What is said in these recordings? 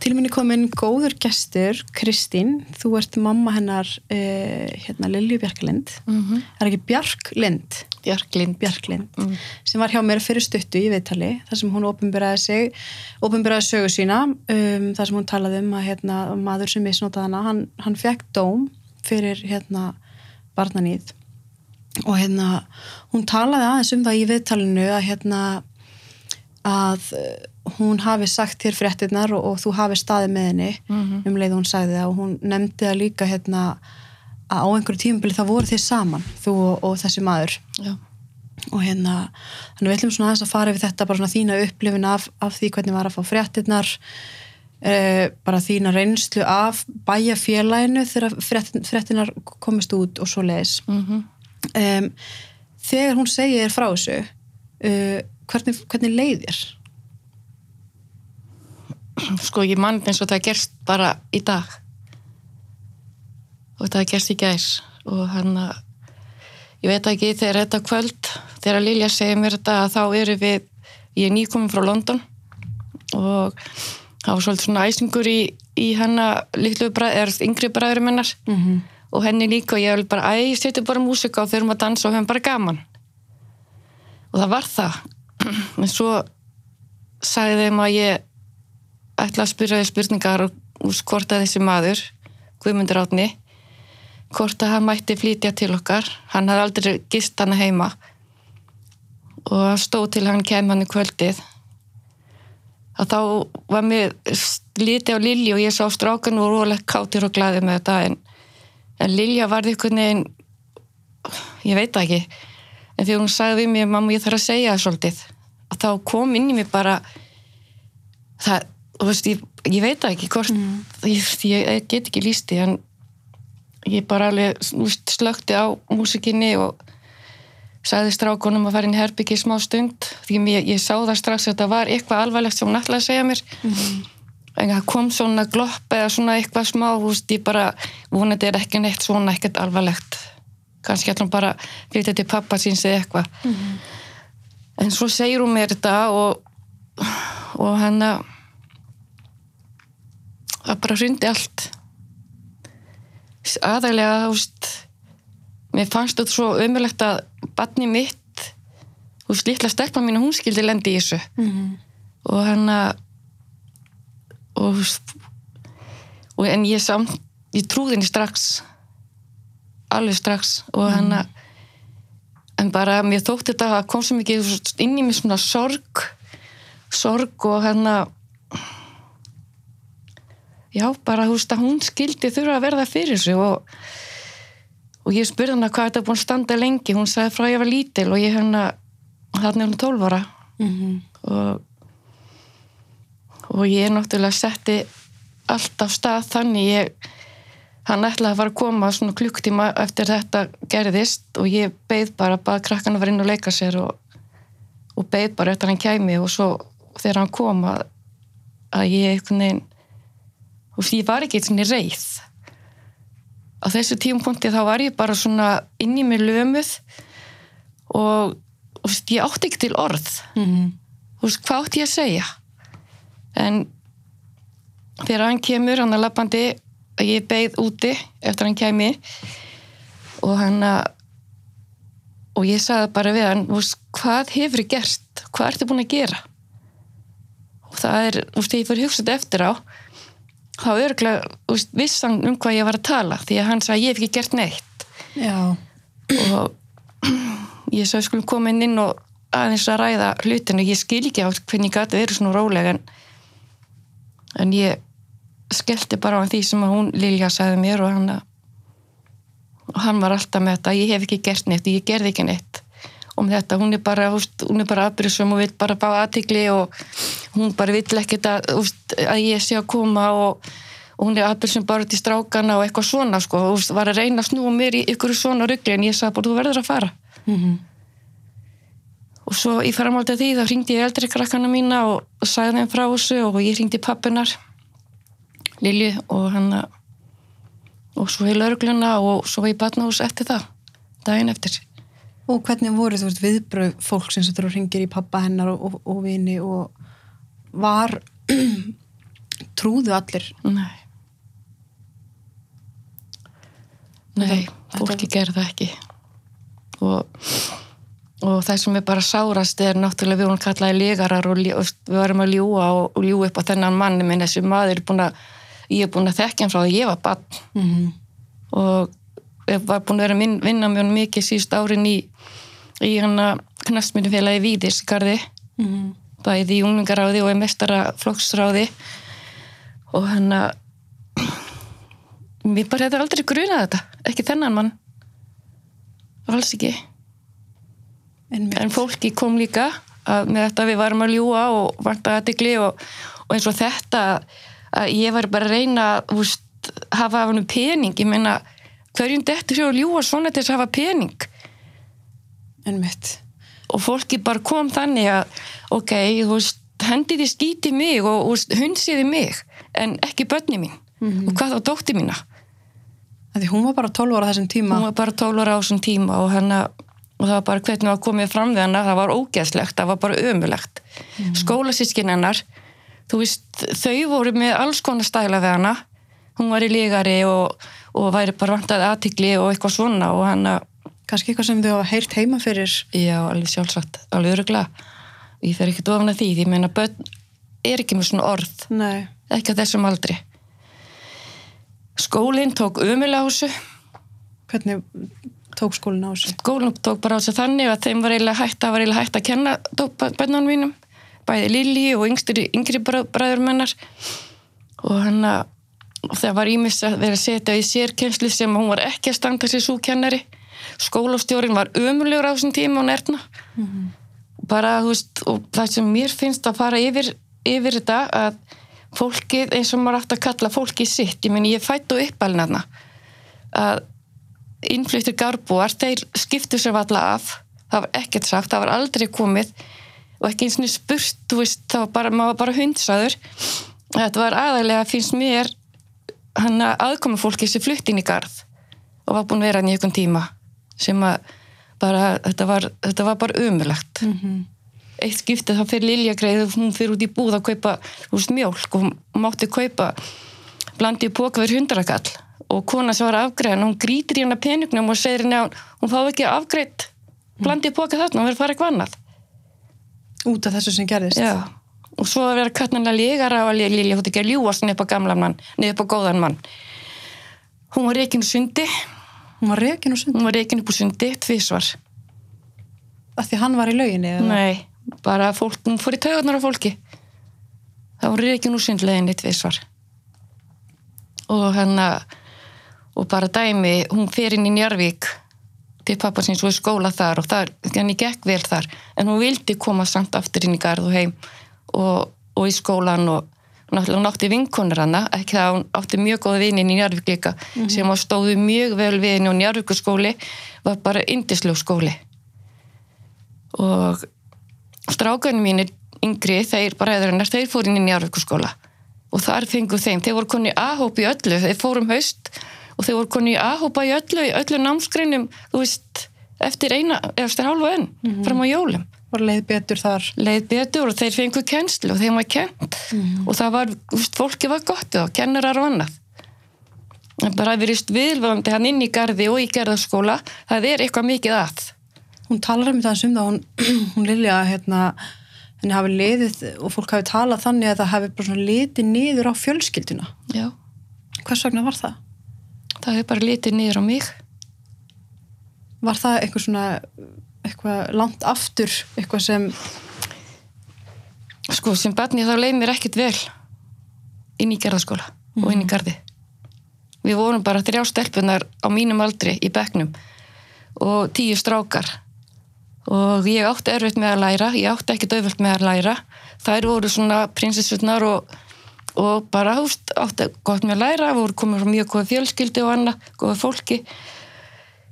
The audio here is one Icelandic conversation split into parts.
Til minni komin góður gestur, Kristín, þú ert mamma hennar uh, hérna Lilju Bjarklind, mm -hmm. er ekki Bjarklind? Bjarklind. Bjarklind, mm. sem var hjá mér fyrir stuttu í viðtali, þar sem hún ofinbyrjaði sig, ofinbyrjaði sögu sína, um, þar sem hún talaði um að hérna, maður sem misnótaði hana, hann, hann fekk dóm fyrir hérna barnanýð og hérna hún talaði aðeins um það í viðtalinu að hérna að hún hafi sagt þér fréttinnar og, og þú hafi staðið með henni mm -hmm. um leið hún sagði það og hún nefndi það líka hérna að á einhverju tímubili það voru þið saman þú og, og þessi maður Já. og hérna þannig við ætlum svona aðeins að fara yfir þetta bara svona þína upplifin af, af því hvernig var að fá fréttinnar uh, bara þína reynslu af bæjafélaginu þegar fréttin, fréttinnar komist út og svo leiðis mm -hmm. um, þegar hún segir frá þessu uh, hvernig, hvernig leiðir sko ég mann eins og það gerst bara í dag. Og það gerst í gæs og hann að ég veit ekki þegar þetta kvöld þegar Lilja segir mér þetta að þá eru við ég er nýkominn frá London. Og það var svolítið svona æsingur í, í hennar litlu bræð, er yngri bræður mennar mm -hmm. og henni líka og ég vil bara æg, setja bara músika og þurfum að dansa og höfum bara gaman. Og það var það. En svo sagði þeim að ég ætla að spyrja því spurningar úr hvort að þessi maður Guðmundur Átni hvort að hann mætti flytja til okkar. Hann hafði aldrei gist hann heima og stóð til hann kem hann í kvöldið. Að þá var mér liti á Lilja og ég sá strákan og rólega káttir og glæði með þetta en, en Lilja var einhvern veginn ég veit ekki en þegar hún sagði við mér mamma ég þarf að segja það svolítið. Að þá kom inn í mig bara það þú veist, ég, ég veit ekki hvort, mm. ég, ég get ekki lísti en ég bara alveg veist, slökti á músikinni og sagði strákonum að fara inn í herbyggi smá stund því ég, ég sá það strax að þetta var eitthvað alvarlegt sem hún ætlaði að segja mér mm. en það kom svona glopp eða svona eitthvað smá, veist, ég bara vonandi er ekki neitt svona ekkert alvarlegt kannski ætlum bara flytja til pappa síns eða eitthvað mm. en svo segir hún mér þetta og og hann að það bara hrundi allt. Aðæglega þú veist mér fannst þetta svo umverlegt að barni mitt veist, litla stelpa mín hún skildi lendi í þessu. Mm -hmm. og hann að og, og en ég samt ég trúði henni strax. Alveg strax. Og mm hann að en bara mér þótti þetta að kom svo mikið inn í mig svona sorg sorg og hann að já, bara þú veist að hún skildi þurfa að verða fyrir sig og, og ég spurði hana hvað þetta búin að standa lengi hún sagði frá ég var lítil og ég hérna þarna er hún 12 ára mm -hmm. og og ég er náttúrulega setti allt á stað þannig ég hann ætlaði að fara að koma svona klukktíma eftir þetta gerðist og ég beigð bara bara krakkan að vera inn og leika sér og, og beigð bara eftir hann kæmi og svo þegar hann kom að, að ég einhvern veginn og því ég var ekki eitthvað reyð á þessu tímpunkti þá var ég bara svona inn í mig lömuð og, og ég átti ekki til orð. Mm -hmm. veist, hvað átti ég að segja? En þegar hann kemur hann að lappandi að ég beigð úti eftir hann kemi og hann að og ég sagði bara við hann hvað hefur ég gert, hvað ertu búin að gera? Og það er, þú veist, ég fyrir hugsað eftir á þá örgulega vissan um hvað ég var að tala því að hann sagði ég hef ekki gert neitt. Já. og ég sagði skulum koma inn inn og aðeins að ræða hlutinu ég skil ekki á hvernig gæti verið svona rólega en, en ég skellti bara á því sem hún Lilja sagði mér og hann, og hann var alltaf með þetta ég hef ekki gert neitt, ég gerði ekki neitt um þetta, hún er bara hún bara aðbyrjusum og vil bara bá aðtikli og hún bara vill ekkert að, að ég sé að koma og, og hún er appilsum bara til strákana og eitthvað svona sko. Og var að reyna að snúa mér í ykkur svona ruggli en ég sagði bara þú verður að fara. Mhm. og svo í framhaldið því þá hringdi ég eldri krakkana mína og, sagði þeim frá þessu og ég hringdi pappinar Lilju og hann og svo í laurugluna og svo í batnahús eftir það daginn eftir Og hvernig voru þú veist viðbröð fólk sem þú ringir í pappa hennar og, og, og vini og var trúðu allir? Nei. Nei, fólki gerði það ekki. Og, og það sem er bara sárast er náttúrulega við hún kallaði legarar og, við varum að ljúa og, ljúa upp á þennan manni minn þessi maður er búin að ég er búin að þekkja hann frá því ég var bann mm -hmm. og var búin að vera að vinna mjög mikið síðust árin í, í hann að knastmyndufélagi Víðisgarði Mhm. bæði í unglingaráði og í mestara flokksráði og hann að mér bara hefði aldrei grunað þetta. Ekki þennan mann. Alls ekki. En fólki kom líka að með þetta við varum að ljúa og vanta aðtikli og, og eins og þetta að ég var bara að reyna að hafa af hann pening. Ég meina hverjum dettur sér að ljúa svona til þess að hafa pening? En mitt og fólki bara kom þannig að ok, þú veist, hendiði skíti mig og, og hundsiði mig en ekki börni mín. Og hvað þá dótti mína? Því hún var bara 12 ára á þessum tíma. Hún var bara 12 ára á þessum tíma og, hana, og það var bara hvernig það komið fram við hana það var ógeðslegt, það var bara ömulegt mm. skólasískin hennar þú veist, þau voru með alls konar stæla við hana. Hún var í lígari og, og væri bara vantað aðtikli og eitthvað svona og hana kannski eitthvað sem þau hafa heyrt heima fyrir. Já, alveg sjálfsagt, alveg öruglega. Ég fer ekki ofan að því, því ég meina börn er ekki með svona orð, Nei, ekki að þessum aldri. Skólinn tók umulega á þessu, hvernig tók skólinn á sig skólinn tók bara á þessu þannig að þeim var eiginlega hægt, var eiginlega hægt að kenna börnunum mínum, bæði Lili og yngri, bræður mennar og hann að það var ímis að vera að setja í sérkenslu sem hún var ekki að standa sér svo kennari. Skólastjórin var umulegur á þessum tíma og nertna bara, þú veist, og það sem mér finnst að fara yfir, yfir þetta að fólkið, eins og maður átt að kalla fólkið sitt, ég meni ég fættu uppalinn aðna að innfluttir garbúar, þeir skiptu sér valla af, það var ekkert sagt það var aldrei komið og ekki eins og spurt, þú veist, það var bara bara hundsaður. Þetta var aðalega, finnst mér hann að aðkomi fólki sem flutt inn í garð og var búin að vera hann í einhvern tíma sem að bara, þetta var, þetta var bara umulegt mm -hmm. eitt skiptið þá fyrir Lilja greið hún fyrir út í búð að kaupa veist, mjólk og hún mátti kaupa blandi í póka fyrir hundrakall og kona sem var afgreðan, hún grítir í hana peningnum og segir henni að hún fá ekki afgreitt blandi í póka þarna, hún verður fara eitthvað annað. Út af þessu sem gerðist? Já, og svo að vera kattanlega lígara og Lilja hún ekki að ljúa svona upp á gamla mann niður upp á góðan mann hún var reikinu sundi hún var rekin og sund hún var reikinu upp úr sundi, tvísvar af því hann var í lauginni? Nei, bara fólk, hún fór í taugarnar á fólki. Það voru ekki nú sundleginni tvisvar. Og hennar, og bara dæmi, hún fer inn í Njarvík til pappa síns og í skóla þar og það, henni gekk vel þar, en hún vildi koma samt aftur inn í garð og heim og, og í skólan og náttúrulega hún átti vinkonur hana, ekki það, hún átti mjög góða vinin í Njarvík líka, sem hún stóði mjög vel við henni og Njarvíkuskóli var bara indislu skóli. Og strákarnir mínir yngri, þeir bræðurinnar, þeir fóru inn í Njarvíkuskóla og þar fengu þeim, þeir voru konni aðhóp í öllu, þeir fórum haust og þeir voru konni aðhópa í öllu, í öllu námsgreinum, þú veist, eftir eina, eftir hálfa önn, fram á jólum. Var leið betur þar Leið betur og þeir fengu kennslu og þeim var kent og það var, fólki var gott og kennarar og annað. En bara verist viðvöndi hann inn í gardi og í garðaskóla, það er eitthvað mikið að. hún talar um það sem það hún, hún Lilja hérna henni hafi liðið og fólk hafi talað þannig að það hafi bara svona litið niður á fjölskylduna Já, hvers vegna var það? það er bara litið niður á mig. Var það eitthvað svona eitthvað langt aftur eitthvað sem Sko, sem barni þá leið mér ekkert vel inn í gerðaskóla og inn í gardi. Við vorum bara þrjá stelpunar á mínum aldri í bekknum og tíu strákar og ég átti erfitt með að læra, ég átti ekkert auðvöld með að læra. Þær voru svona prinsessurnar og, og bara átti gott með að læra, voru komið frá mjög góða fjölskyldi og annað, góða fólki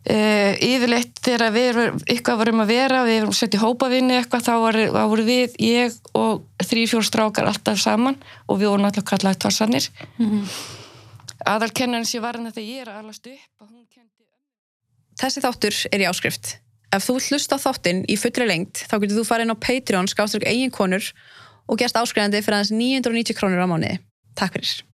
uh, yfirleitt þegar við erum, eitthvað varum að vera við erum sett í hópavinni eitthvað þá var, voru við, ég og þrý fjór strákar alltaf saman og við vorum alltaf kallaði tossanir mm -hmm. aðalkennarinn sem var hann þegar ég er allast upp kendi... Þessi þáttur er í áskrift Ef þú hlust á þáttinn í fullri lengt þá getur þú farið inn á Patreon skáströkk eigin konur og gerst áskrifandi fyrir aðeins 990 krónur á mánuði. Takk fyrir.